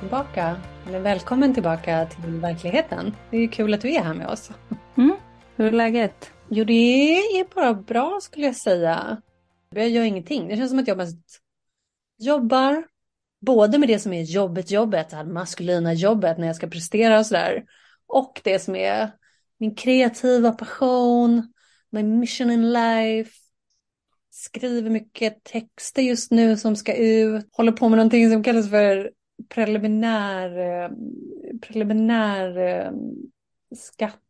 Tillbaka, eller välkommen tillbaka till verkligheten. Det är kul att du är här med oss. Mm. Hur är läget? Jo, det är bara bra skulle jag säga. Jag gör ingenting. Det känns som att jag mest jobbar, både med det som är jobbet, jobbet, det här maskulina jobbet när jag ska prestera och sådär, och det som är min kreativa passion, my mission in life, skriver mycket texter just nu som ska ut. Håller på med någonting som kallas för preliminär, eh, preliminär eh, skatte...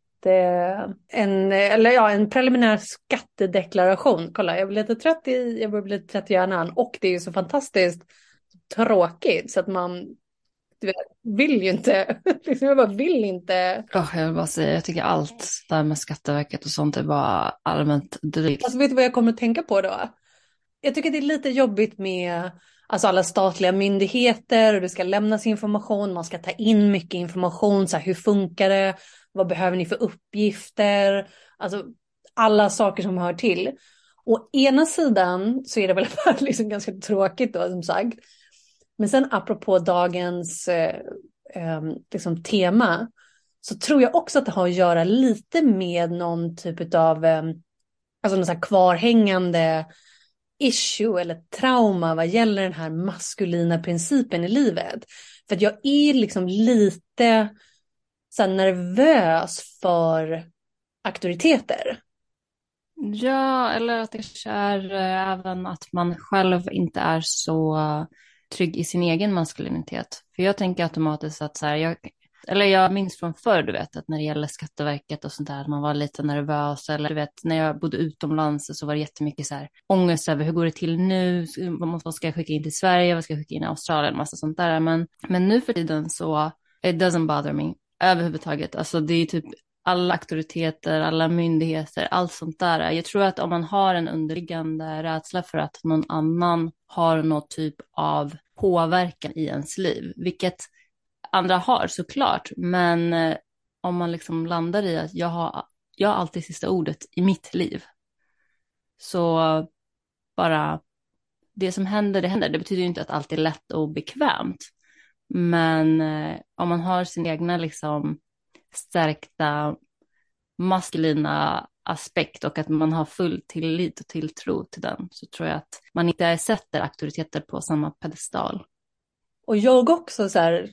En, eller ja, en preliminär skattedeklaration. Kolla, jag blir lite trött i, jag börjar bli lite trött i hjärnan och det är ju så fantastiskt tråkigt så att man vill ju inte. Liksom, jag bara vill inte. Oh, jag vill bara säga, jag tycker allt där med Skatteverket och sånt är bara allmänt drygt. Alltså vet du vad jag kommer att tänka på då? Jag tycker det är lite jobbigt med alltså alla statliga myndigheter och det ska lämnas information, man ska ta in mycket information, så här, hur funkar det, vad behöver ni för uppgifter, alltså alla saker som hör till. Å ena sidan så är det väl liksom ganska tråkigt då som sagt. Men sen apropå dagens eh, eh, liksom tema så tror jag också att det har att göra lite med någon typ av eh, alltså någon så kvarhängande issue eller trauma vad gäller den här maskulina principen i livet. För att jag är liksom lite så nervös för auktoriteter. Ja, eller att det är eh, även att man själv inte är så trygg i sin egen maskulinitet. För jag tänker automatiskt att så här, jag, eller jag minns från förr, du vet, att när det gäller Skatteverket och sånt där, att man var lite nervös. Eller du vet, när jag bodde utomlands så var det jättemycket så här ångest över hur går det till nu? Vad ska jag skicka in till Sverige? Vad ska jag skicka in i Australien? Massa sånt där. Men, men nu för tiden så, it doesn't bother me överhuvudtaget. Alltså det är typ alla auktoriteter, alla myndigheter, allt sånt där. Jag tror att om man har en underliggande rädsla för att någon annan har någon typ av påverkan i ens liv, vilket andra har såklart, men eh, om man liksom landar i att jag har, jag har alltid sista ordet i mitt liv. Så bara det som händer, det händer. Det betyder ju inte att allt är lätt och bekvämt. Men eh, om man har sin egna liksom stärkta maskulina aspekt och att man har full tillit och tilltro till den så tror jag att man inte sätter auktoriteter på samma pedestal. Och jag också så här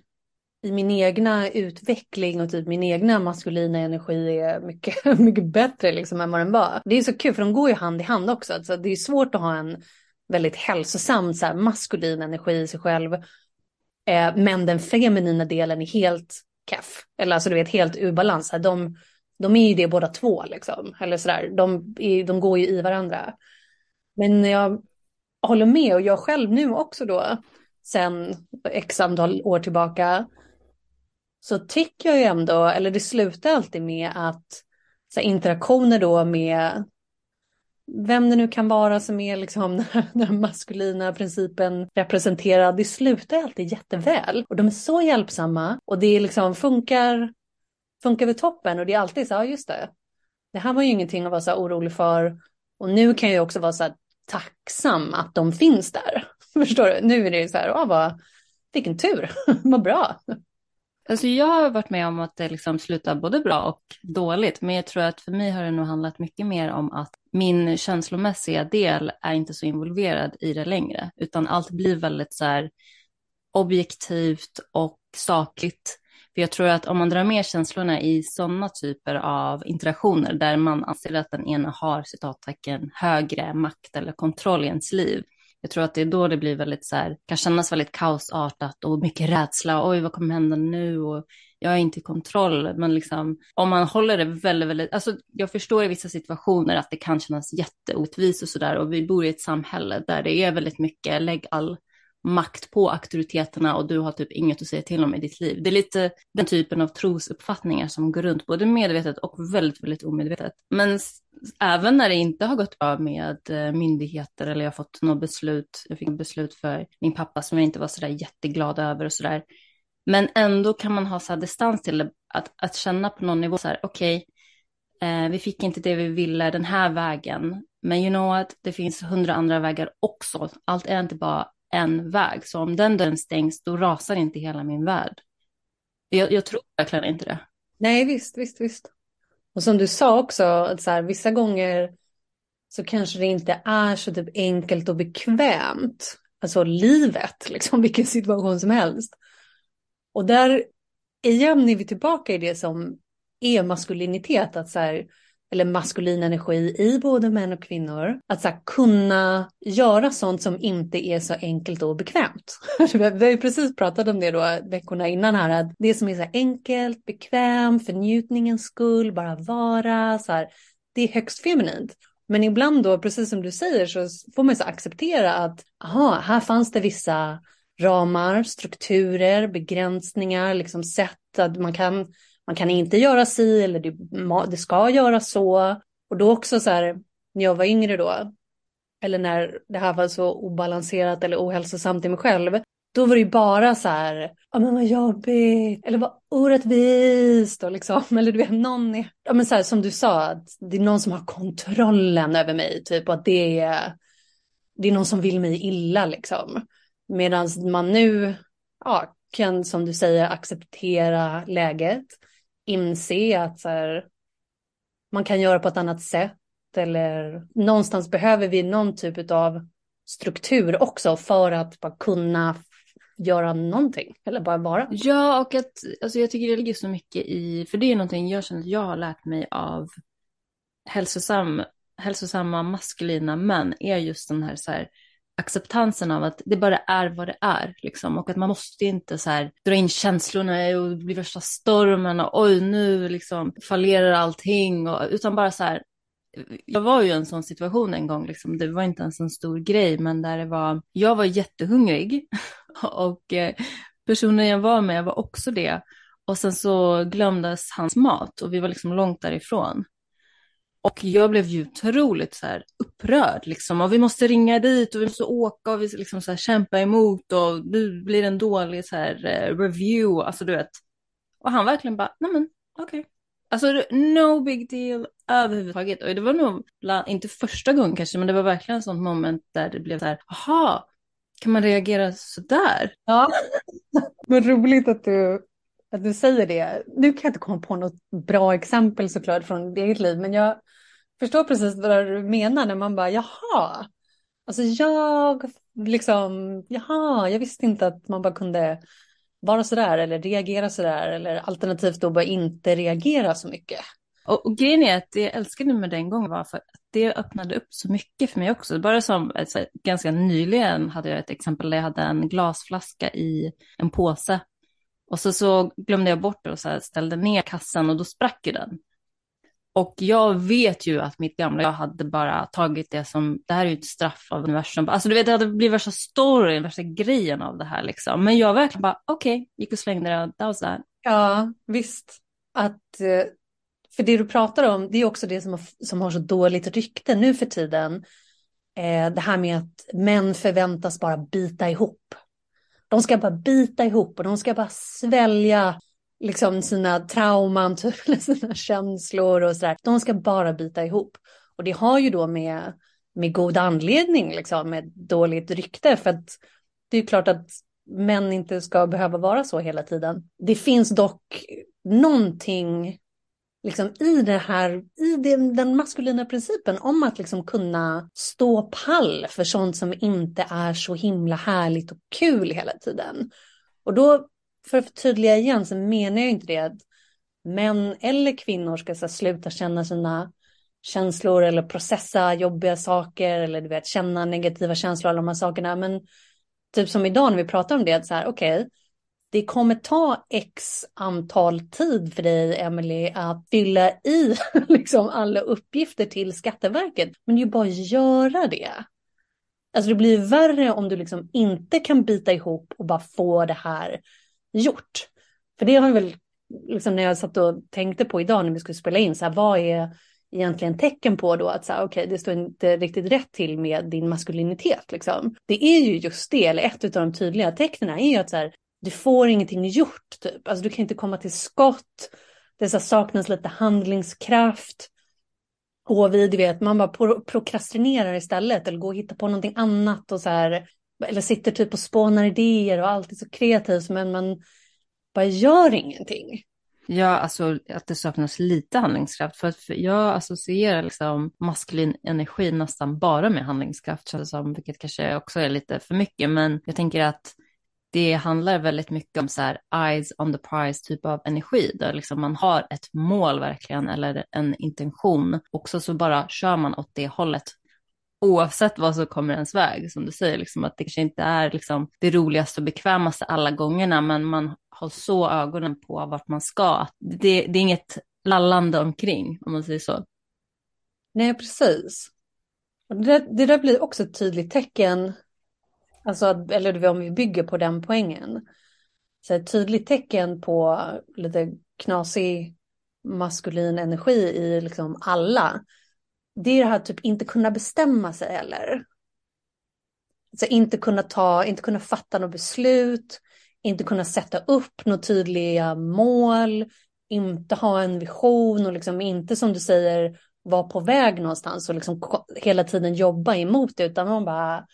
i min egna utveckling och typ min egna maskulina energi är mycket, mycket bättre liksom än vad den var. Det är så kul för de går ju hand i hand också. Alltså det är svårt att ha en väldigt hälsosam så här, maskulin energi i sig själv. Eh, men den feminina delen är helt keff. Eller alltså du vet helt ur balans. De, de är ju det båda två liksom. Eller sådär. De, de går ju i varandra. Men jag håller med och jag själv nu också då. Sen x antal år tillbaka. Så tycker jag ju ändå, eller det slutar alltid med att så interaktioner då med vem det nu kan vara som är liksom den maskulina principen representerad, det slutar alltid jätteväl. Och de är så hjälpsamma och det liksom funkar, funkar vid toppen och det är alltid så, ja just det, det här var ju ingenting att vara så orolig för. Och nu kan jag också vara så här tacksam att de finns där. Förstår du? Nu är det ju så här, ja vad, vilken tur, vad bra. Alltså jag har varit med om att det liksom slutar både bra och dåligt, men jag tror att för mig har det nog handlat mycket mer om att min känslomässiga del är inte så involverad i det längre, utan allt blir väldigt så här objektivt och sakligt. För jag tror att om man drar med känslorna i sådana typer av interaktioner där man anser att den ena har citattecken högre makt eller kontroll i ens liv, jag tror att det är då det blir väldigt så här, kan kännas väldigt kaosartat och mycket rädsla. Oj, vad kommer hända nu? Och jag är inte i kontroll. Men liksom, om man håller det väldigt, väldigt, alltså jag förstår i vissa situationer att det kan kännas jätteotvist och sådär. Och vi bor i ett samhälle där det är väldigt mycket, lägg all makt på auktoriteterna och du har typ inget att säga till om i ditt liv. Det är lite den typen av trosuppfattningar som går runt både medvetet och väldigt, väldigt omedvetet. Men även när det inte har gått bra med eh, myndigheter eller jag har fått något beslut, jag fick ett beslut för min pappa som jag inte var sådär jätteglad över och sådär. Men ändå kan man ha så här distans till det, att, att känna på någon nivå så här, okej, okay, eh, vi fick inte det vi ville den här vägen, men you know what, det finns hundra andra vägar också. Allt är inte bara en väg. Så om den dörren stängs, då rasar inte hela min värld. Jag, jag tror verkligen inte det. Nej, visst, visst, visst. Och som du sa också, att så här, vissa gånger så kanske det inte är så typ enkelt och bekvämt. Alltså livet, liksom vilken situation som helst. Och där igen är vi tillbaka i det som är maskulinitet, att så här, eller maskulin energi i både män och kvinnor. Att så här, kunna göra sånt som inte är så enkelt och bekvämt. Vi har ju precis pratat om det då veckorna innan här, att det som är så enkelt, bekvämt, för njutningens skull, bara vara, så här, det är högst feminint. Men ibland då, precis som du säger, så får man så acceptera att aha, här fanns det vissa ramar, strukturer, begränsningar, liksom sätt att man kan man kan inte göra si eller det, det ska göras så. Och då också så här, när jag var yngre då, eller när det här var så obalanserat eller ohälsosamt i mig själv, då var det ju bara så här, ja men vad jobbigt, eller vad orättvist och liksom, eller du vet någon är, ja men så här som du sa, att det är någon som har kontrollen över mig, typ och att det är, det är någon som vill mig illa liksom. Medan man nu, ja, kan som du säger acceptera läget inse att så här, man kan göra på ett annat sätt eller någonstans behöver vi någon typ av struktur också för att bara kunna göra någonting eller bara vara. Ja, och att alltså jag tycker det ligger så mycket i, för det är någonting jag känner att jag har lärt mig av hälsosam, hälsosamma maskulina män är just den här så här acceptansen av att det bara är vad det är. Liksom. Och att man måste inte så här, dra in känslorna och bli värsta stormen och oj nu liksom fallerar allting. Och, utan bara så här, jag var ju i en sån situation en gång, liksom. det var inte ens en stor grej, men där det var, jag var jättehungrig och eh, personen jag var med var också det. Och sen så glömdes hans mat och vi var liksom långt därifrån. Och jag blev ju otroligt så här upprörd liksom. Och vi måste ringa dit och vi måste åka och vi liksom så här kämpa emot och det blir en dålig så här uh, review. Alltså du vet. Och han verkligen bara, nej men okej. Okay. Alltså no big deal överhuvudtaget. Och det var nog, inte första gången kanske, men det var verkligen ett sånt moment där det blev så här, aha, kan man reagera så där? Ja, men roligt att du att du säger det. Nu kan jag inte komma på något bra exempel såklart från ditt eget liv, men jag förstår precis vad du menar när man bara jaha. Alltså jag liksom, jaha, jag visste inte att man bara kunde vara sådär eller reagera sådär eller alternativt då bara inte reagera så mycket. Och, och grejen är att det jag älskade med den gången var för att det öppnade upp så mycket för mig också. Bara som alltså, ganska nyligen hade jag ett exempel där jag hade en glasflaska i en påse och så, så glömde jag bort det och så ställde ner kassan och då sprack ju den. Och jag vet ju att mitt gamla jag hade bara tagit det som, det här är ju ett straff av universum. Alltså du vet, det hade blivit värsta storyn, värsta grejen av det här liksom. Men jag verkligen bara, okej, okay, gick och slängde det, that was that. Ja, visst. Att, eh, för det du pratar om, det är också det som har, som har så dåligt rykte nu för tiden. Eh, det här med att män förväntas bara bita ihop. De ska bara bita ihop och de ska bara svälja liksom sina trauman, sina känslor och sådär. De ska bara bita ihop. Och det har ju då med, med god anledning, liksom, med dåligt rykte. För att det är klart att män inte ska behöva vara så hela tiden. Det finns dock någonting liksom i det här, i den, den maskulina principen om att liksom kunna stå pall för sånt som inte är så himla härligt och kul hela tiden. Och då, för att förtydliga igen, så menar jag inte det att män eller kvinnor ska så sluta känna sina känslor eller processa jobbiga saker eller du vet känna negativa känslor alla de här sakerna. Men typ som idag när vi pratar om det, så här okej, okay, det kommer ta x antal tid för dig, Emily, att fylla i liksom alla uppgifter till Skatteverket. Men det är ju bara att göra det. Alltså det blir värre om du liksom inte kan bita ihop och bara få det här gjort. För det har jag väl, liksom när jag satt och tänkte på idag när vi skulle spela in, så här, vad är egentligen tecken på då att så här, okay, det står inte riktigt rätt till med din maskulinitet. Liksom. Det är ju just det, eller ett av de tydliga tecknen är ju att så här, du får ingenting gjort. Typ. Alltså, du kan inte komma till skott. Det så saknas lite handlingskraft. Och vi, du vet, man bara pro prokrastinerar istället eller går och hittar på någonting annat och så här. Eller sitter typ och spånar idéer och alltid så kreativt men man bara gör ingenting. Ja, alltså att det saknas lite handlingskraft. För, att jag associerar liksom maskulin energi nästan bara med handlingskraft, som, vilket kanske också är lite för mycket. Men jag tänker att det handlar väldigt mycket om så här eyes on the prize typ av energi, där liksom man har ett mål verkligen eller en intention. Också så bara kör man åt det hållet oavsett vad som kommer ens väg, som du säger, liksom, att det kanske inte är liksom, det roligaste och bekvämaste alla gångerna, men man har så ögonen på vart man ska. Det, det är inget lallande omkring, om man säger så. Nej, precis. Det, det där blir också ett tydligt tecken Alltså, eller om vi bygger på den poängen. Så ett tydligt tecken på lite knasig maskulin energi i liksom alla. Det är det här typ inte kunna bestämma sig heller. Alltså inte kunna ta, inte kunna fatta något beslut, inte kunna sätta upp några tydliga mål, inte ha en vision och liksom inte som du säger vara på väg någonstans och liksom hela tiden jobba emot det utan man bara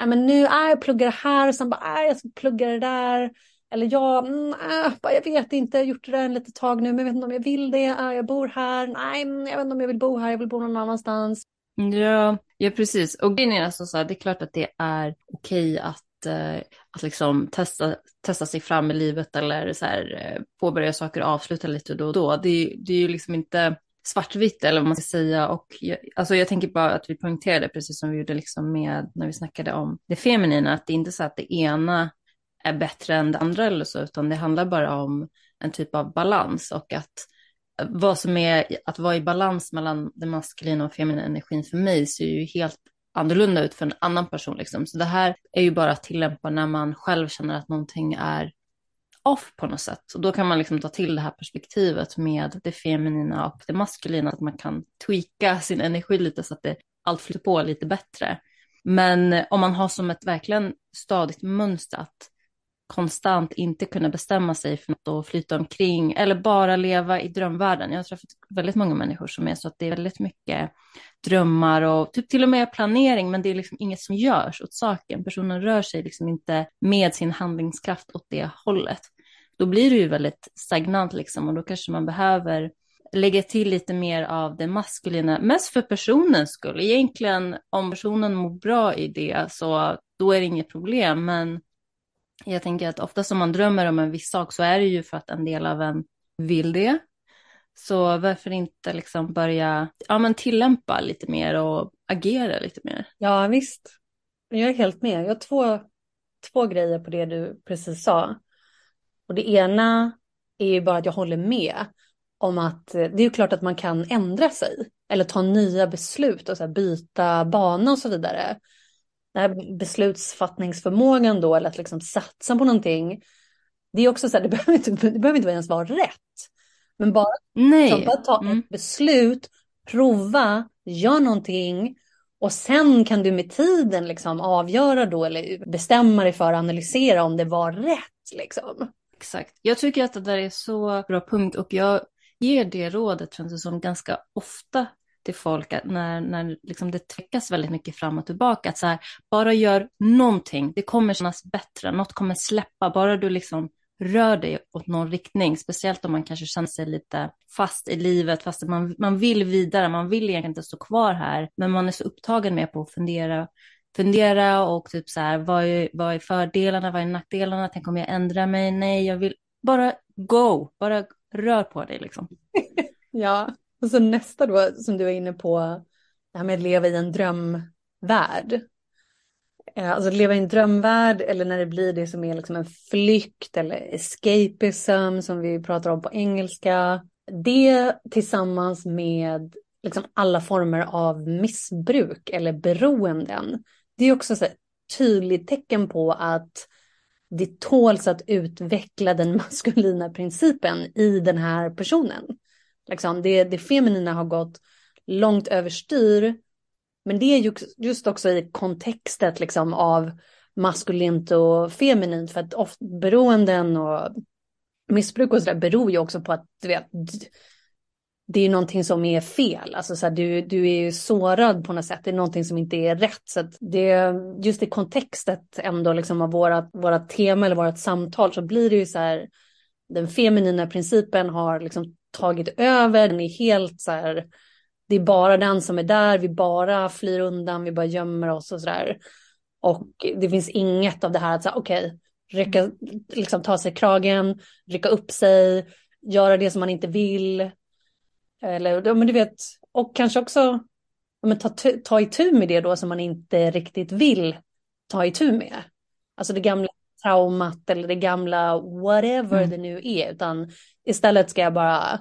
Äh, men nu, äh, jag pluggar det här och sen bara, äh, jag ska plugga det där. Eller jag, mm, äh, jag vet inte, jag har gjort det där en litet tag nu, men jag vet inte om jag vill det. Äh, jag bor här, nej, mm, jag vet inte om jag vill bo här, jag vill bo någon annanstans. Mm, ja, ja precis. Och grejen är alltså så här, det är klart att det är okej att eh, att liksom testa, testa sig fram i livet eller så här, eh, påbörja saker och avsluta lite då och då. Det, det är ju liksom inte svartvitt eller vad man ska säga. Och jag, alltså jag tänker bara att vi poängterade, precis som vi gjorde liksom med när vi snackade om det feminina, att det är inte så att det ena är bättre än det andra eller så, utan det handlar bara om en typ av balans och att eh, vad som är att vara i balans mellan den maskulina och feminina energin för mig ser ju helt annorlunda ut för en annan person. Liksom. Så det här är ju bara att tillämpa när man själv känner att någonting är off på något sätt. Och då kan man liksom ta till det här perspektivet med det feminina och det maskulina, att man kan tweaka sin energi lite så att det allt flyter på lite bättre. Men om man har som ett verkligen stadigt mönster att konstant inte kunna bestämma sig för något och flyta omkring eller bara leva i drömvärlden. Jag har träffat väldigt många människor som är så att det är väldigt mycket drömmar och typ till och med planering, men det är liksom inget som görs åt saken. Personen rör sig liksom inte med sin handlingskraft åt det hållet då blir det ju väldigt stagnant liksom och då kanske man behöver lägga till lite mer av det maskulina, mest för personens skull. Egentligen om personen mår bra i det så då är det inget problem, men jag tänker att ofta som man drömmer om en viss sak så är det ju för att en del av en vill det. Så varför inte liksom börja ja, men tillämpa lite mer och agera lite mer? Ja, visst. Jag är helt med. Jag har två, två grejer på det du precis sa. Och det ena är ju bara att jag håller med om att det är ju klart att man kan ändra sig eller ta nya beslut och så byta bana och så vidare. Den här beslutsfattningsförmågan då eller att liksom satsa på någonting. Det är också så här, det behöver inte, det behöver inte ens vara rätt. Men bara, Nej. bara ta mm. ett beslut, prova, gör någonting och sen kan du med tiden liksom avgöra då eller bestämma dig för att analysera om det var rätt. Liksom. Exakt. Jag tycker att det där är så bra punkt och jag ger det rådet känns det som ganska ofta till folk att när, när liksom det tväckas väldigt mycket fram och tillbaka. Att så här, bara gör någonting, det kommer kännas bättre, något kommer släppa, bara du liksom rör dig åt någon riktning, speciellt om man kanske känner sig lite fast i livet, fast man, man vill vidare, man vill egentligen inte stå kvar här, men man är så upptagen med på att fundera fundera och typ så här, vad är, vad är fördelarna, vad är nackdelarna, tänk om jag ändrar mig, nej, jag vill bara go, bara rör på dig liksom. ja, och så nästa då som du är inne på, det här med att leva i en drömvärld. Eh, alltså leva i en drömvärld eller när det blir det som är liksom en flykt eller escapism som vi pratar om på engelska. Det tillsammans med liksom alla former av missbruk eller beroenden. Det är också ett tydligt tecken på att det tåls att utveckla den maskulina principen i den här personen. Liksom, det, det feminina har gått långt överstyr. Men det är just också i kontextet liksom av maskulint och feminint. För att ofta beroenden och missbruk och sådär beror ju också på att du vet, det är någonting som är fel. Alltså så här, du, du är ju sårad på något sätt. Det är någonting som inte är rätt. Så att det, just i kontextet ändå liksom av våra, våra tema eller vårat samtal så blir det ju så här. Den feminina principen har liksom tagit över. Den är helt så här. Det är bara den som är där. Vi bara flyr undan. Vi bara gömmer oss och så där. Och det finns inget av det här att säga okej, okay, liksom ta sig kragen, rycka upp sig, göra det som man inte vill eller, men du vet, och kanske också men ta, ta itu med det då som man inte riktigt vill ta itu med. Alltså det gamla traumat eller det gamla whatever mm. det nu är. Utan istället ska jag bara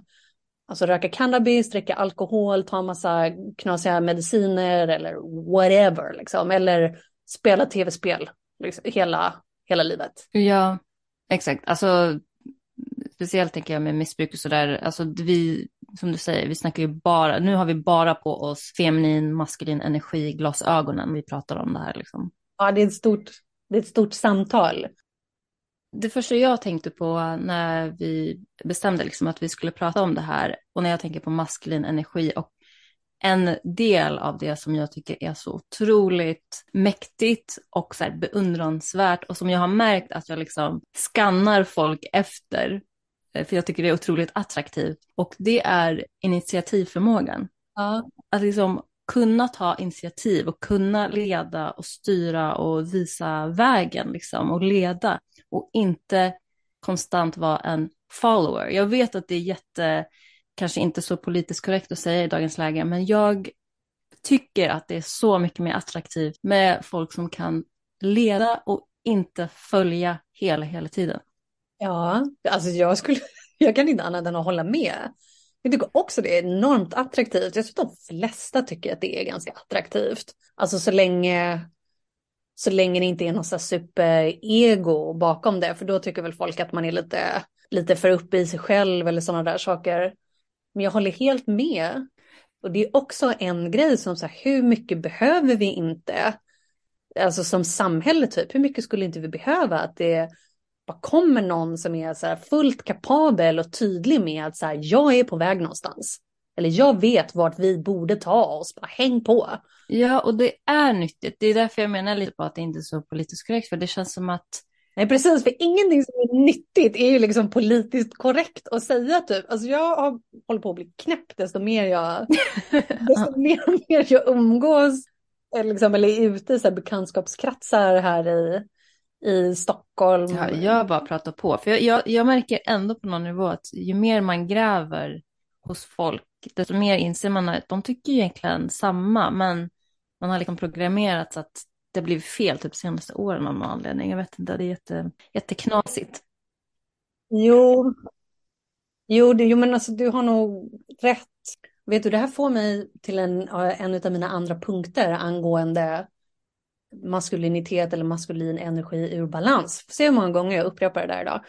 alltså, röka cannabis, dricka alkohol, ta massa knasiga mediciner eller whatever. Liksom. Eller spela tv-spel liksom, hela, hela livet. Ja, exakt. Alltså, speciellt tänker jag med missbruk och sådär. Alltså, vi, som du säger, vi snackar ju bara, nu har vi bara på oss feminin, maskulin energi, glasögonen vi pratar om det här liksom. Ja, det är ett stort, det är ett stort samtal. Det första jag tänkte på när vi bestämde liksom att vi skulle prata om det här och när jag tänker på maskulin energi och en del av det som jag tycker är så otroligt mäktigt och så beundransvärt och som jag har märkt att jag liksom skannar folk efter Eh, för jag tycker det är otroligt attraktivt. Och det är initiativförmågan. Ja. Att liksom kunna ta initiativ och kunna leda och styra och visa vägen liksom och leda och inte konstant vara en follower. Jag vet att det är jätte, kanske inte så politiskt korrekt att säga i dagens läge, men jag tycker att det är så mycket mer attraktivt med folk som kan leda och inte följa hela, hela tiden. Ja, alltså jag skulle, jag kan inte annat än att hålla med. Jag tycker också det är enormt attraktivt. Jag tror att de flesta tycker att det är ganska attraktivt. Alltså så länge, så länge det inte är något superego bakom det. För då tycker väl folk att man är lite, lite för uppe i sig själv eller sådana där saker. Men jag håller helt med. Och det är också en grej som så här, hur mycket behöver vi inte? Alltså som samhälle typ, hur mycket skulle inte vi behöva att det bara kommer någon som är så fullt kapabel och tydlig med att så här, jag är på väg någonstans. Eller jag vet vart vi borde ta oss, bara häng på. Ja, och det är nyttigt. Det är därför jag menar lite på att det inte är så politiskt korrekt, för det känns som att Nej, precis, för ingenting som är nyttigt är ju liksom politiskt korrekt att säga typ. Alltså jag har hållit på att bli knäpp desto mer jag, desto mer mer jag umgås eller, liksom, eller är ute i så här bekantskapskretsar här i, i Stockholm. Ja, jag bara pratar på. För jag, jag, jag, märker ändå på någon nivå att ju mer man gräver hos folk, desto mer inser man att de tycker egentligen samma, men man har liksom programmerat så att det blivit fel typ senaste åren av någon anledning. Jag vet inte, det är jätte, jätteknasigt. Jo, jo, det, jo men alltså du har nog rätt. Vet du, det här får mig till en, en av mina andra punkter angående maskulinitet eller maskulin energi ur balans. Se hur många gånger jag upprepar det där idag.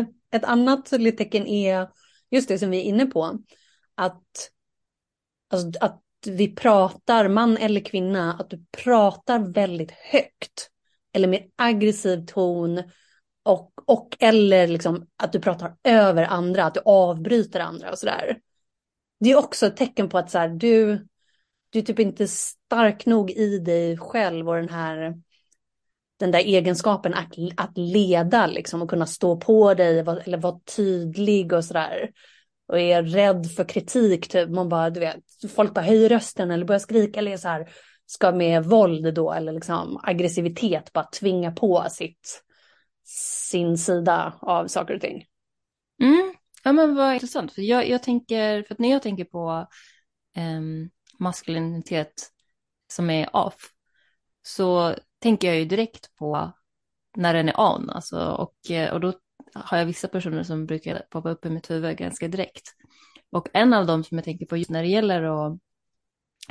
Ett annat tydligt tecken är just det som vi är inne på. Att, alltså, att vi pratar, man eller kvinna, att du pratar väldigt högt. Eller med aggressiv ton. Och, och eller liksom att du pratar över andra, att du avbryter andra och sådär. Det är också ett tecken på att så här, du, du är typ inte stark nog i dig själv och den här den där egenskapen att, att leda liksom och kunna stå på dig eller vara tydlig och sådär. Och är rädd för kritik, typ man bara, du vet, folk bara höjer rösten eller börjar skrika eller så här, ska med våld då eller liksom aggressivitet bara tvinga på sitt, sin sida av saker och ting. Mm. Ja, men vad intressant. För jag, jag tänker, för att när jag tänker på um, maskulinitet som är off, så tänker jag ju direkt på när den är on. Alltså, och, och då har jag vissa personer som brukar poppa upp i mitt huvud ganska direkt. Och en av dem som jag tänker på just när det gäller att,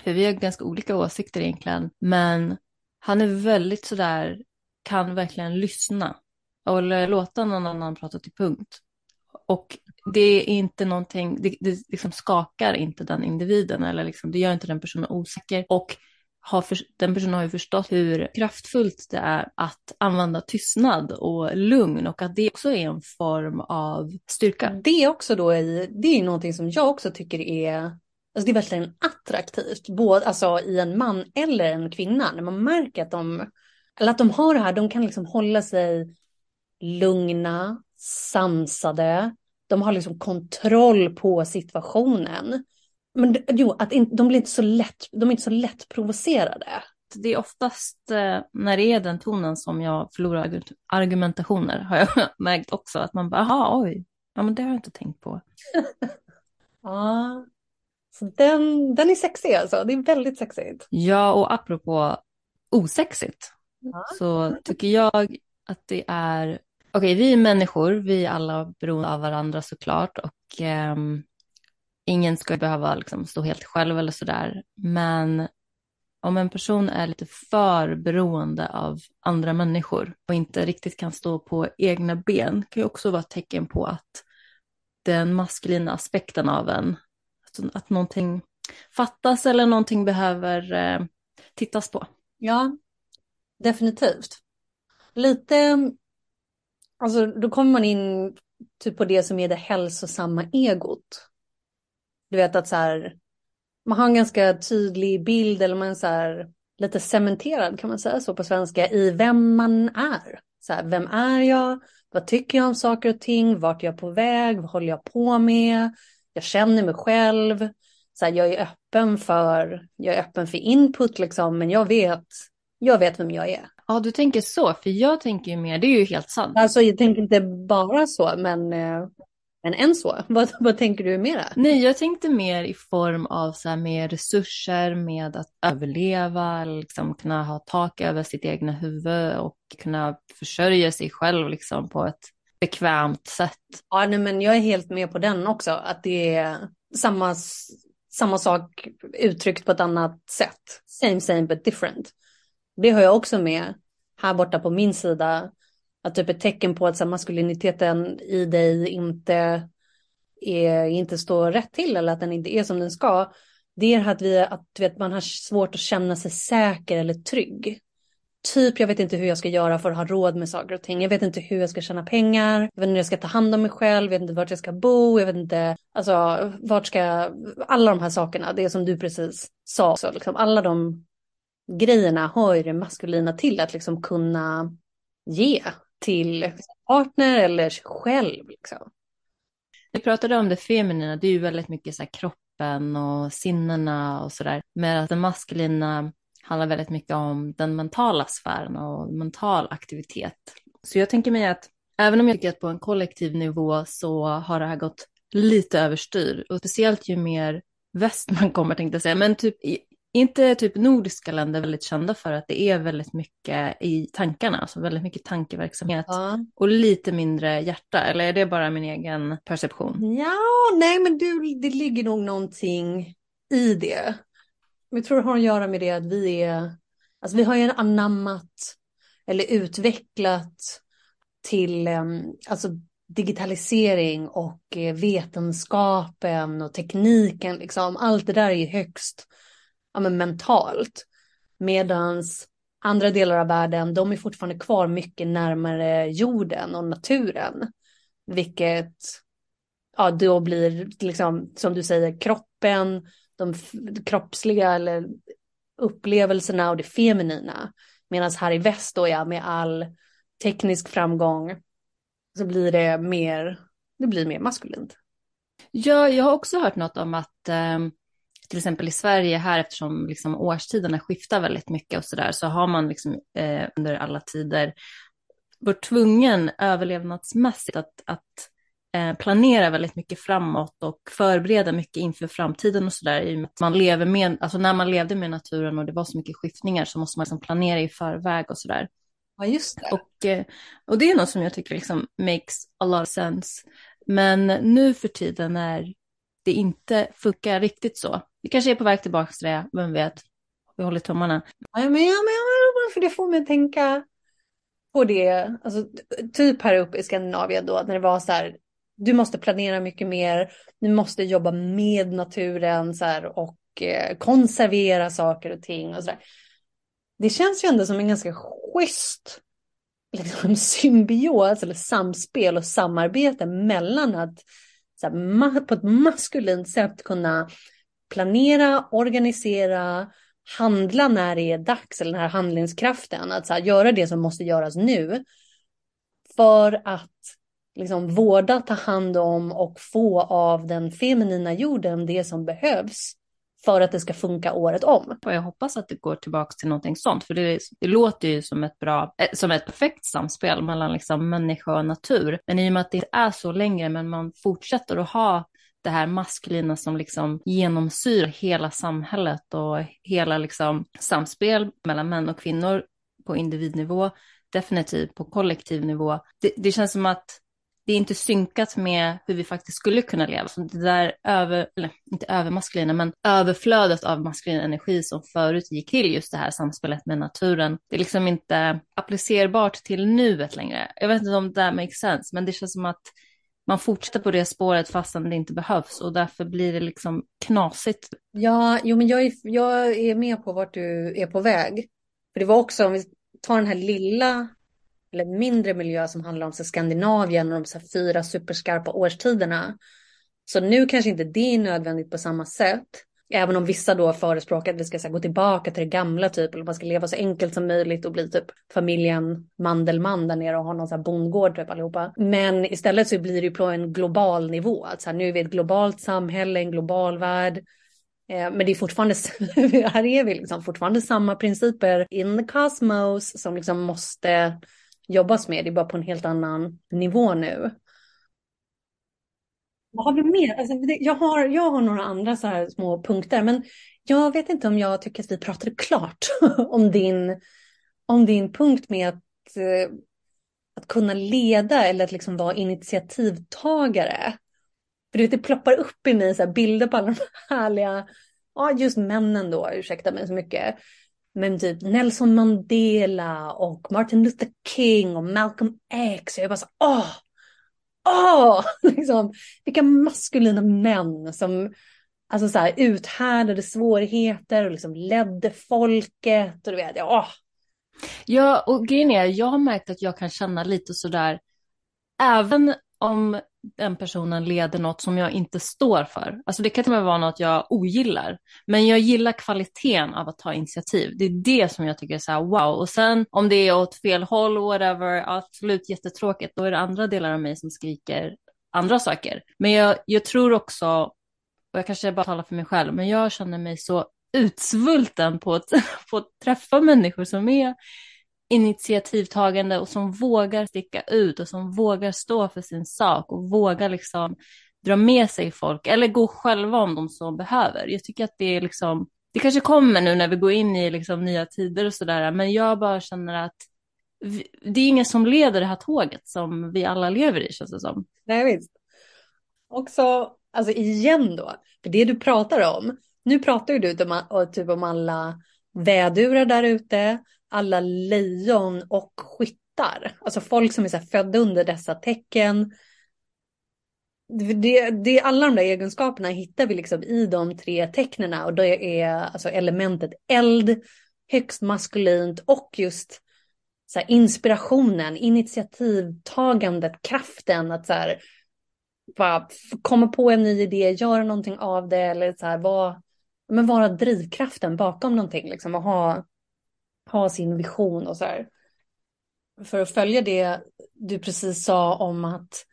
för vi har ganska olika åsikter egentligen, men han är väldigt sådär, kan verkligen lyssna och låta någon annan prata till punkt. Och det är inte någonting, det, det liksom skakar inte den individen eller liksom, det gör inte den personen osäker. Och har för, den personen har ju förstått hur kraftfullt det är att använda tystnad och lugn och att det också är en form av styrka. Mm. Det är också då i, det är någonting som jag också tycker är, alltså det är verkligen attraktivt, både alltså i en man eller en kvinna, när man märker att de, eller att de har det här, de kan liksom hålla sig lugna, sansade, de har liksom kontroll på situationen. Men jo, att in, de blir inte så lätt, de är inte så lätt provocerade. Det är oftast eh, när det är den tonen som jag förlorar argumentationer, har jag märkt också. Att man bara, jaha, oj, ja men det har jag inte tänkt på. ja, så den, den är sexig alltså, det är väldigt sexigt. Ja, och apropå osexigt, ja. så tycker jag att det är, okej, okay, vi är människor, vi är alla beroende av varandra såklart, och um, ingen ska behöva liksom stå helt själv eller sådär. Men om en person är lite för beroende av andra människor och inte riktigt kan stå på egna ben kan ju också vara ett tecken på att den maskulina aspekten av en, att någonting fattas eller någonting behöver eh, tittas på. Ja, definitivt. Lite, alltså då kommer man in typ på det som är det hälsosamma egot. Du vet att så här, man har en ganska tydlig bild eller man är så här, lite cementerad kan man säga så på svenska i vem man är. Så här, vem är jag? Vad tycker jag om saker och ting? Vart är jag på väg? Vad håller jag på med? Jag känner mig själv. Så här, jag är öppen för, jag är öppen för input liksom, men jag vet, jag vet vem jag är. Ja, du tänker så, för jag tänker ju mer, det är ju helt sant. Alltså jag tänker inte bara så, men eh, men än så, vad, vad tänker du mera? Nej, jag tänkte mer i form av så här, mer resurser med att överleva, liksom kunna ha tak över sitt egna huvud och kunna försörja sig själv liksom på ett bekvämt sätt. Ja, nej, men jag är helt med på den också, att det är samma, samma sak uttryckt på ett annat sätt. Same, same but different. Det har jag också med här borta på min sida att typ ett tecken på att så maskuliniteten i dig inte, är, inte står rätt till eller att den inte är som den ska. Det är att, vi, att vet, man har svårt att känna sig säker eller trygg. Typ, jag vet inte hur jag ska göra för att ha råd med saker och ting. Jag vet inte hur jag ska tjäna pengar. Jag vet inte hur jag ska ta hand om mig själv. Jag vet inte vart jag ska bo. Jag vet inte, alltså, vart ska jag... Alla de här sakerna, det som du precis sa. Så liksom, alla de grejerna har ju det maskulina till att liksom kunna ge till partner eller sig själv. Liksom. Vi pratade om det feminina, det är ju väldigt mycket så kroppen och sinnena och sådär. Men att det maskulina handlar väldigt mycket om den mentala sfären och mental aktivitet. Så jag tänker mig att även om jag tycker att på en kollektiv nivå så har det här gått lite överstyr och speciellt ju mer väst man kommer tänkte jag säga, men typ inte typ nordiska länder väldigt kända för att det är väldigt mycket i tankarna, alltså väldigt mycket tankeverksamhet ja. och lite mindre hjärta, eller är det bara min egen perception? Ja, nej men du, det ligger nog någonting i det. Jag tror det har att göra med det att vi är, alltså vi har ju anammat eller utvecklat till, alltså digitalisering och eh, vetenskapen och tekniken, liksom. allt det där är ju högst ja, men mentalt. Medans andra delar av världen, de är fortfarande kvar mycket närmare jorden och naturen. Vilket ja, då blir, liksom, som du säger, kroppen, de kroppsliga eller upplevelserna och det feminina. Medan här i väst då, ja, med all teknisk framgång så blir det mer, det blir mer maskulint. Ja, jag har också hört något om att um till exempel i Sverige här eftersom liksom årstiderna skiftar väldigt mycket och sådär så har man liksom, eh, under alla tider varit tvungen överlevnadsmässigt att, att eh, planera väldigt mycket framåt och förbereda mycket inför framtiden och sådär. I och med att man lever med, alltså när man levde med naturen och det var så mycket skiftningar så måste man liksom planera i förväg och sådär. Ja, just det. Och, eh, och det är något som jag tycker liksom makes a lot of sense. Men nu för tiden när det inte funkar riktigt så. Vi kanske är på väg tillbaka till det, vem vet. Vi håller tummarna. Ja, men, ja, men, för det får mig att tänka på det, alltså, typ här uppe i Skandinavien då, när det var så här, du måste planera mycket mer, du måste jobba med naturen så här, och eh, konservera saker och ting och så där. Det känns ju ändå som en ganska schysst liksom, symbios eller samspel och samarbete mellan att så här, på ett maskulint sätt kunna planera, organisera, handla när det är dags, eller den här handlingskraften, att så här, göra det som måste göras nu. För att liksom vårda, ta hand om och få av den feminina jorden det som behövs för att det ska funka året om. Och jag hoppas att det går tillbaka till någonting sånt, för det, det låter ju som ett bra, eh, som ett perfekt samspel mellan liksom människa och natur. Men i och med att det är så längre, men man fortsätter att ha det här maskulina som liksom genomsyrar hela samhället och hela liksom samspel mellan män och kvinnor på individnivå, definitivt på kollektiv nivå. Det, det känns som att det är inte synkat med hur vi faktiskt skulle kunna leva. Så det där över, eller inte övermaskulina, men överflödet av maskulin energi som förut gick till just det här samspelet med naturen. Det är liksom inte applicerbart till nuet längre. Jag vet inte om det där makes sense, men det känns som att man fortsätter på det spåret fastän det inte behövs och därför blir det liksom knasigt. Ja, jo, men jag är, jag är med på vart du är på väg. För det var också, om vi tar den här lilla eller mindre miljö som handlar om så Skandinavien och de så fyra superskarpa årstiderna. Så nu kanske inte det är nödvändigt på samma sätt. Även om vissa då förespråkar att vi ska här, gå tillbaka till det gamla typ, eller man ska leva så enkelt som möjligt och bli typ familjen Mandelmann där nere och ha någon så här bondgård typ allihopa. Men istället så blir det ju på en global nivå, att så här, nu är vi ett globalt samhälle, en global värld. Eh, men det är fortfarande, här är vi liksom fortfarande samma principer in the cosmos som liksom måste jobbas med, det är bara på en helt annan nivå nu. Vad har vi mer? Alltså, jag, har, jag har några andra så här små punkter, men jag vet inte om jag tycker att vi pratade klart om din, om din punkt med att, eh, att kunna leda eller att liksom vara initiativtagare. För du vet, det ploppar upp i mig så bilder på alla de härliga, ja just männen då, ursäkta mig så mycket. Men typ Nelson Mandela och Martin Luther King och Malcolm X. Jag är bara så, åh, åh, liksom, vilka maskulina män som alltså så här, uthärdade svårigheter och liksom ledde folket. Och du vet, åh. Ja, och grejen är, jag har märkt att jag kan känna lite sådär, även om den personen leder något som jag inte står för. Alltså det kan till och med vara något jag ogillar. Men jag gillar kvaliteten av att ta initiativ. Det är det som jag tycker är så här wow. Och sen om det är åt fel håll, whatever, absolut jättetråkigt. Då är det andra delar av mig som skriker andra saker. Men jag, jag tror också, och jag kanske bara talar för mig själv, men jag känner mig så utsvulten på att, på att träffa människor som är initiativtagande och som vågar sticka ut och som vågar stå för sin sak och vågar liksom dra med sig folk eller gå själva om de så behöver. Jag tycker att det är liksom, det kanske kommer nu när vi går in i liksom nya tider och sådär, men jag bara känner att vi, det är ingen som leder det här tåget som vi alla lever i känns det som. Nej visst. Också, alltså igen då, för det du pratar om, nu pratar ju du typ om alla vädurar där ute, alla lejon och skyttar. Alltså folk som är så födda under dessa tecken. Det, det, alla de där egenskaperna hittar vi liksom i de tre tecknena och det är alltså elementet eld, högst maskulint och just så här, inspirationen, initiativtagandet, kraften att så här, bara komma på en ny idé, göra någonting av det eller så här, vara, men vara drivkraften bakom någonting liksom och ha ha sin vision och så här. För att följa det du precis sa om att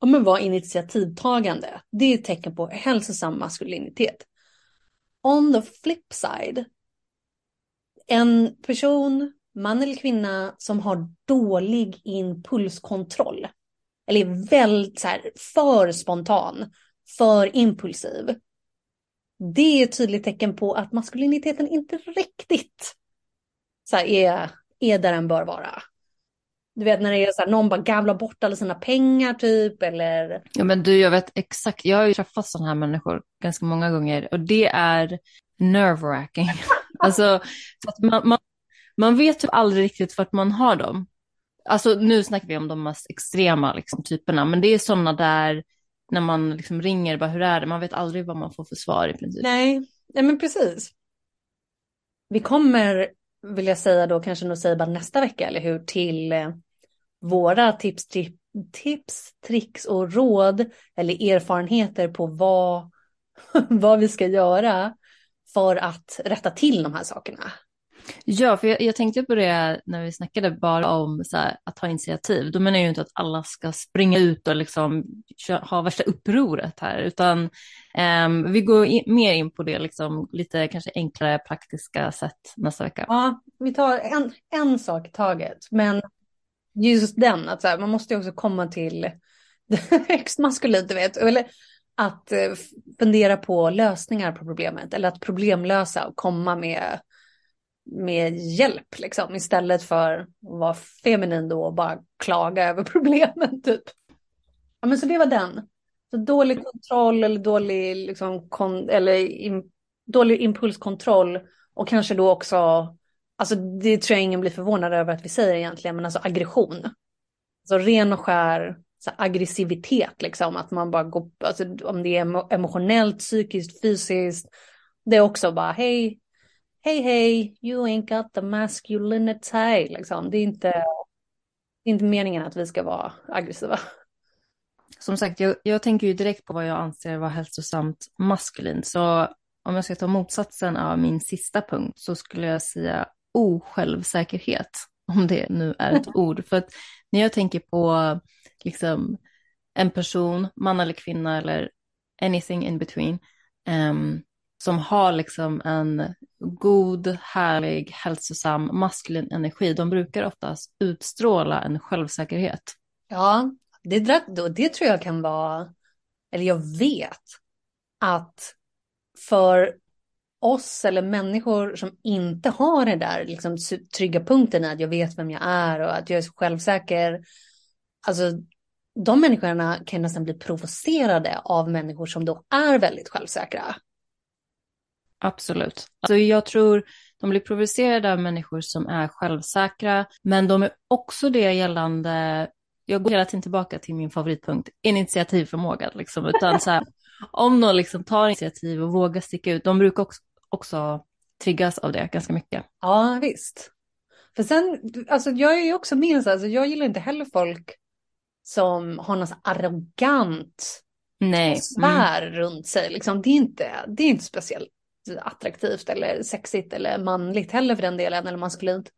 ja, men vara initiativtagande. Det är ett tecken på hälsosam maskulinitet. On the flip side. En person, man eller kvinna, som har dålig impulskontroll. eller är väldigt så här, för spontan, för impulsiv. Det är ett tydligt tecken på att maskuliniteten inte riktigt så här, är, är där den bör vara. Du vet när det är så här, någon bara gavlar bort alla sina pengar typ eller. Ja men du, jag vet exakt, jag har ju träffat sådana här människor ganska många gånger och det är nerve-wracking. alltså, man, man, man vet typ aldrig riktigt vart man har dem. Alltså nu snackar vi om de mest extrema liksom, typerna, men det är sådana där när man liksom ringer, bara hur är det? Man vet aldrig vad man får för svar i princip. Nej, nej men precis. Vi kommer, vill jag säga då, kanske nog säga bara nästa vecka, eller hur, till eh, våra tips, tri tips, tricks och råd eller erfarenheter på vad, vad vi ska göra för att rätta till de här sakerna. Ja, för jag, jag, tänkte på det när vi snackade bara om här, att ta initiativ. Då menar jag ju inte att alla ska springa ut och liksom ha värsta upproret här, utan um, vi går in, mer in på det liksom, lite kanske enklare praktiska sätt nästa vecka. Ja, vi tar en, en sak i taget, men just den, att så här, man måste ju också komma till högst maskulint, du vet, eller att eh, fundera på lösningar på problemet eller att problemlösa och komma med med hjälp liksom istället för att vara feminin då och bara klaga över problemen typ. Ja men så det var den. Så dålig kontroll eller dålig, liksom, kon eller in dålig impulskontroll och kanske då också, alltså det tror jag ingen blir förvånad över att vi säger egentligen, men alltså aggression. Alltså ren och skär så aggressivitet liksom, att man bara går, alltså om det är emotionellt, psykiskt, fysiskt, det är också bara hej, hej hej, you ain't got the masculinity. Liksom. Det, är inte, det är inte meningen att vi ska vara aggressiva. Som sagt, jag, jag tänker ju direkt på vad jag anser vara hälsosamt maskulint. Så om jag ska ta motsatsen av min sista punkt så skulle jag säga osjälvsäkerhet. Om det nu är ett ord. För att när jag tänker på liksom, en person, man eller kvinna eller anything in between, um, som har liksom en god, härlig, hälsosam, maskulin energi, de brukar oftast utstråla en självsäkerhet. Ja, det, det tror jag kan vara, eller jag vet, att för oss eller människor som inte har det där liksom, trygga punkten att jag vet vem jag är och att jag är så självsäker. Alltså de människorna kan nästan bli provocerade av människor som då är väldigt självsäkra. Absolut. Alltså jag tror de blir provocerade av människor som är självsäkra, men de är också det gällande, jag går hela tiden tillbaka till min favoritpunkt, initiativförmåga. Liksom, utan så här, om någon liksom tar initiativ och vågar sticka ut, de brukar också, också triggas av det ganska mycket. Ja, visst. För sen, alltså jag är ju också med, alltså, jag gillar inte heller folk som har något arrogant Nej. svär mm. runt sig. Liksom, det, är inte, det är inte speciellt attraktivt eller sexigt eller manligt heller för den delen, eller maskulint.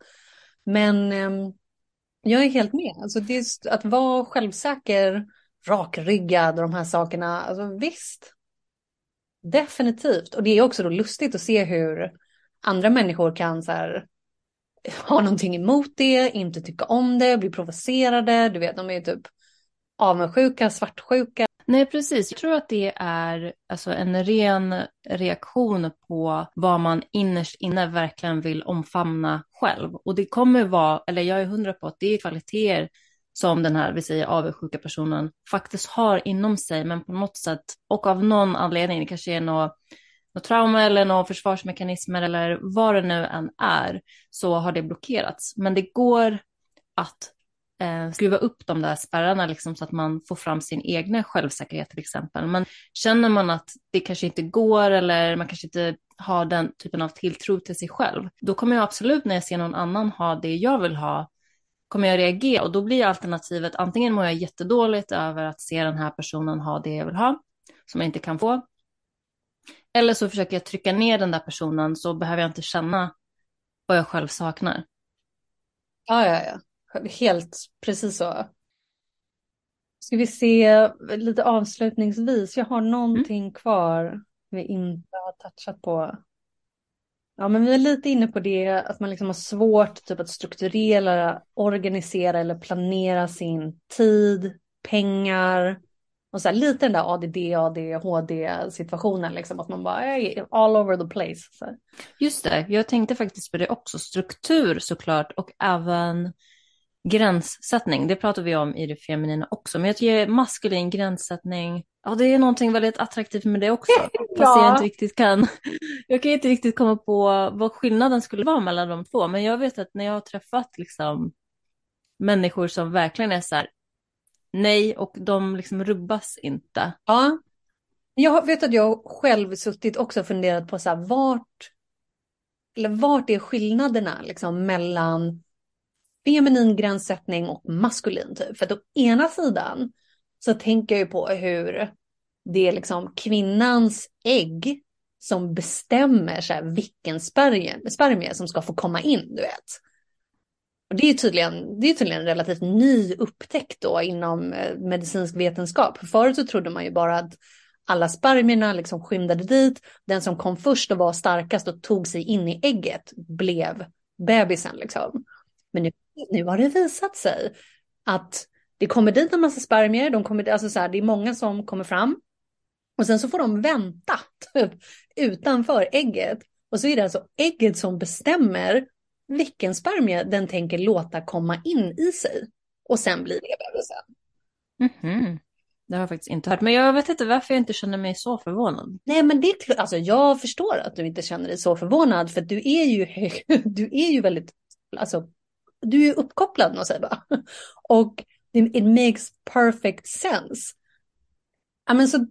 Men eh, jag är helt med. Alltså det är, att vara självsäker, rakryggad och de här sakerna, alltså visst. Definitivt. Och det är också då lustigt att se hur andra människor kan så här, ha någonting emot det, inte tycka om det, bli provocerade. Du vet, de är ju typ avundsjuka, svartsjuka. Nej, precis. Jag tror att det är alltså, en ren reaktion på vad man innerst inne verkligen vill omfamna själv. Och det kommer vara, eller jag är hundra på att det är kvaliteter som den här, vi säger avundsjuka personen faktiskt har inom sig, men på något sätt och av någon anledning, det kanske är något, något trauma eller några försvarsmekanismer eller vad det nu än är, så har det blockerats. Men det går att eh, skruva upp de där spärrarna liksom, så att man får fram sin egna självsäkerhet till exempel. Men känner man att det kanske inte går eller man kanske inte har den typen av tilltro till sig själv, då kommer jag absolut när jag ser någon annan ha det jag vill ha, kommer jag reagera och då blir alternativet antingen mår jag jättedåligt över att se den här personen ha det jag vill ha, som jag inte kan få, eller så försöker jag trycka ner den där personen så behöver jag inte känna vad jag själv saknar. Ja, ja, ja. Helt precis så. Ska vi se lite avslutningsvis. Jag har någonting mm. kvar vi inte har touchat på. Ja, men vi är lite inne på det att man liksom har svårt typ att strukturera, organisera eller planera sin tid, pengar. Och så här, lite den där ADD, ADHD situationen liksom. Att man bara är all over the place. Så. Just det, jag tänkte faktiskt på det också. Struktur såklart och även gränssättning. Det pratar vi om i det feminina också. Men jag tycker maskulin gränssättning, ja det är någonting väldigt attraktivt med det också. Fast jag inte riktigt kan, jag kan inte riktigt komma på vad skillnaden skulle vara mellan de två. Men jag vet att när jag har träffat liksom människor som verkligen är så här, nej och de liksom rubbas inte. Ja. Jag vet att jag själv suttit också och funderat på så här, vart, eller vart är skillnaderna liksom mellan feminin gränssättning och maskulin typ. För att å ena sidan så tänker jag ju på hur det är liksom kvinnans ägg som bestämmer så här, vilken spermie, spermie som ska få komma in, du vet. Och det är tydligen, det är tydligen en relativt ny upptäckt då inom eh, medicinsk vetenskap. Förut så trodde man ju bara att alla spermierna liksom skyndade dit. Den som kom först och var starkast och tog sig in i ägget blev bebisen liksom. Men nu, nu har det visat sig att det kommer dit en massa spermier, de kommer, alltså så här, det är många som kommer fram. Och sen så får de vänta typ, utanför ägget. Och så är det alltså ägget som bestämmer vilken spermie den tänker låta komma in i sig. Och sen blir det bebisen. Mm -hmm. Det har jag faktiskt inte hört. Men jag vet inte varför jag inte känner mig så förvånad. Nej, men det är alltså jag förstår att du inte känner dig så förvånad. För du är ju, du är ju väldigt, alltså, du är uppkopplad, måste. Och it makes perfect sense. Ja, men så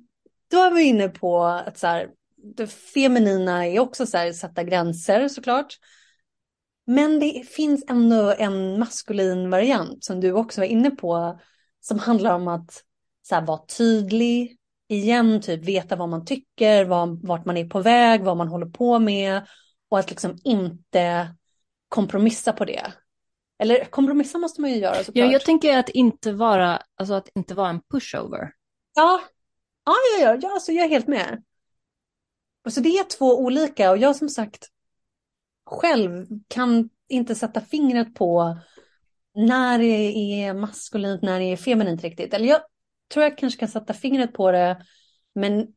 då är vi inne på att så här, det feminina är också så här, sätta gränser såklart. Men det finns ändå en maskulin variant som du också var inne på som handlar om att så här, vara tydlig, igen typ veta vad man tycker, vad, vart man är på väg, vad man håller på med och att liksom inte kompromissa på det. Eller kompromissa måste man ju göra såklart. Ja, jag tänker att inte vara, alltså att inte vara en pushover. Ja, ja, ja, ja, ja alltså jag är helt med. Alltså det är två olika och jag som sagt själv kan inte sätta fingret på när det är maskulint, när det är feminint riktigt. Eller jag tror jag kanske kan sätta fingret på det, men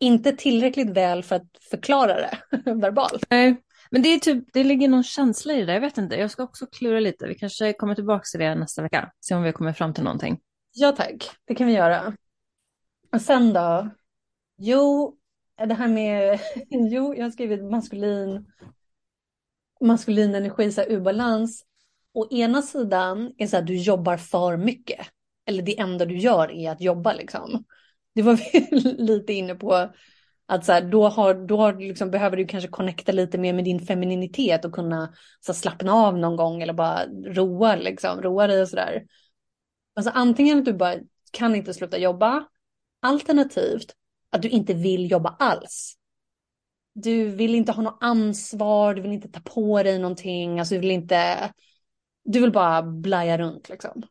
inte tillräckligt väl för att förklara det verbalt. Nej, men det är typ, det ligger någon känsla i det där, jag vet inte. Jag ska också klura lite. Vi kanske kommer tillbaka till det nästa vecka. Se om vi kommer fram till någonting. Ja tack, det kan vi göra. Och sen då? Jo, det här med, jo, jag har skrivit maskulin, maskulin energi, så här, ubalans. Å ena sidan är så att du jobbar för mycket. Eller det enda du gör är att jobba liksom. Det var vi lite inne på att så här, då, har, då har, liksom, behöver du kanske connecta lite mer med din femininitet och kunna så här, slappna av någon gång eller bara roa, liksom, roa dig och sådär. Alltså antingen att du bara kan inte sluta jobba, alternativt att du inte vill jobba alls. Du vill inte ha något ansvar, du vill inte ta på dig någonting, alltså du vill inte, du vill bara blaja runt liksom.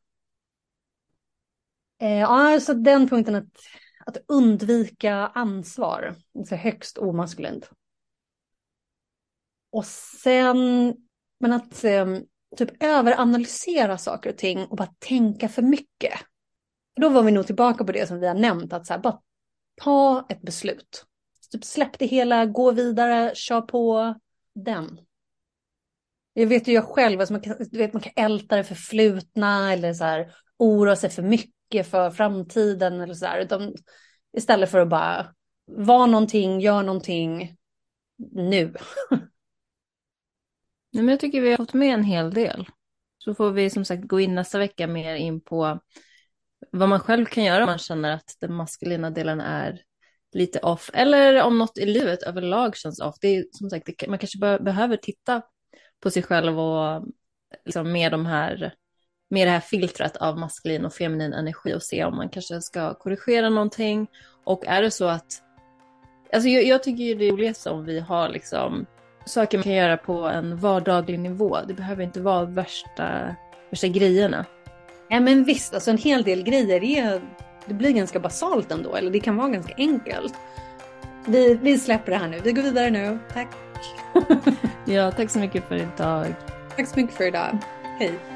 Eh, ja, så den punkten att att undvika ansvar. Alltså högst omaskulint. Och sen, men att eh, typ överanalysera saker och ting och bara tänka för mycket. Då var vi nog tillbaka på det som vi har nämnt, att så här, bara ta ett beslut. Typ släpp det hela, gå vidare, kör på den. Jag vet ju jag själv, alltså man, kan, vet, man kan älta det förflutna eller så här, oroa sig för mycket mycket för framtiden eller så där, utan istället för att bara vara någonting, gör någonting nu. Nej, men jag tycker vi har fått med en hel del. Så får vi som sagt gå in nästa vecka mer in på vad man själv kan göra om man känner att den maskulina delen är lite off. Eller om något i livet överlag känns off. Det är som sagt, man kanske behöver titta på sig själv och liksom med de här med det här filtret av maskulin och feminin energi och se om man kanske ska korrigera någonting. Och är det så att, alltså jag, jag tycker ju det är roligt om vi har liksom saker man kan göra på en vardaglig nivå. Det behöver inte vara värsta, värsta grejerna. Ja men visst, alltså en hel del grejer är, det blir ganska basalt ändå, eller det kan vara ganska enkelt. Vi, vi släpper det här nu, vi går vidare nu. Tack! ja, tack så mycket för idag. Tack så mycket för idag. Hej!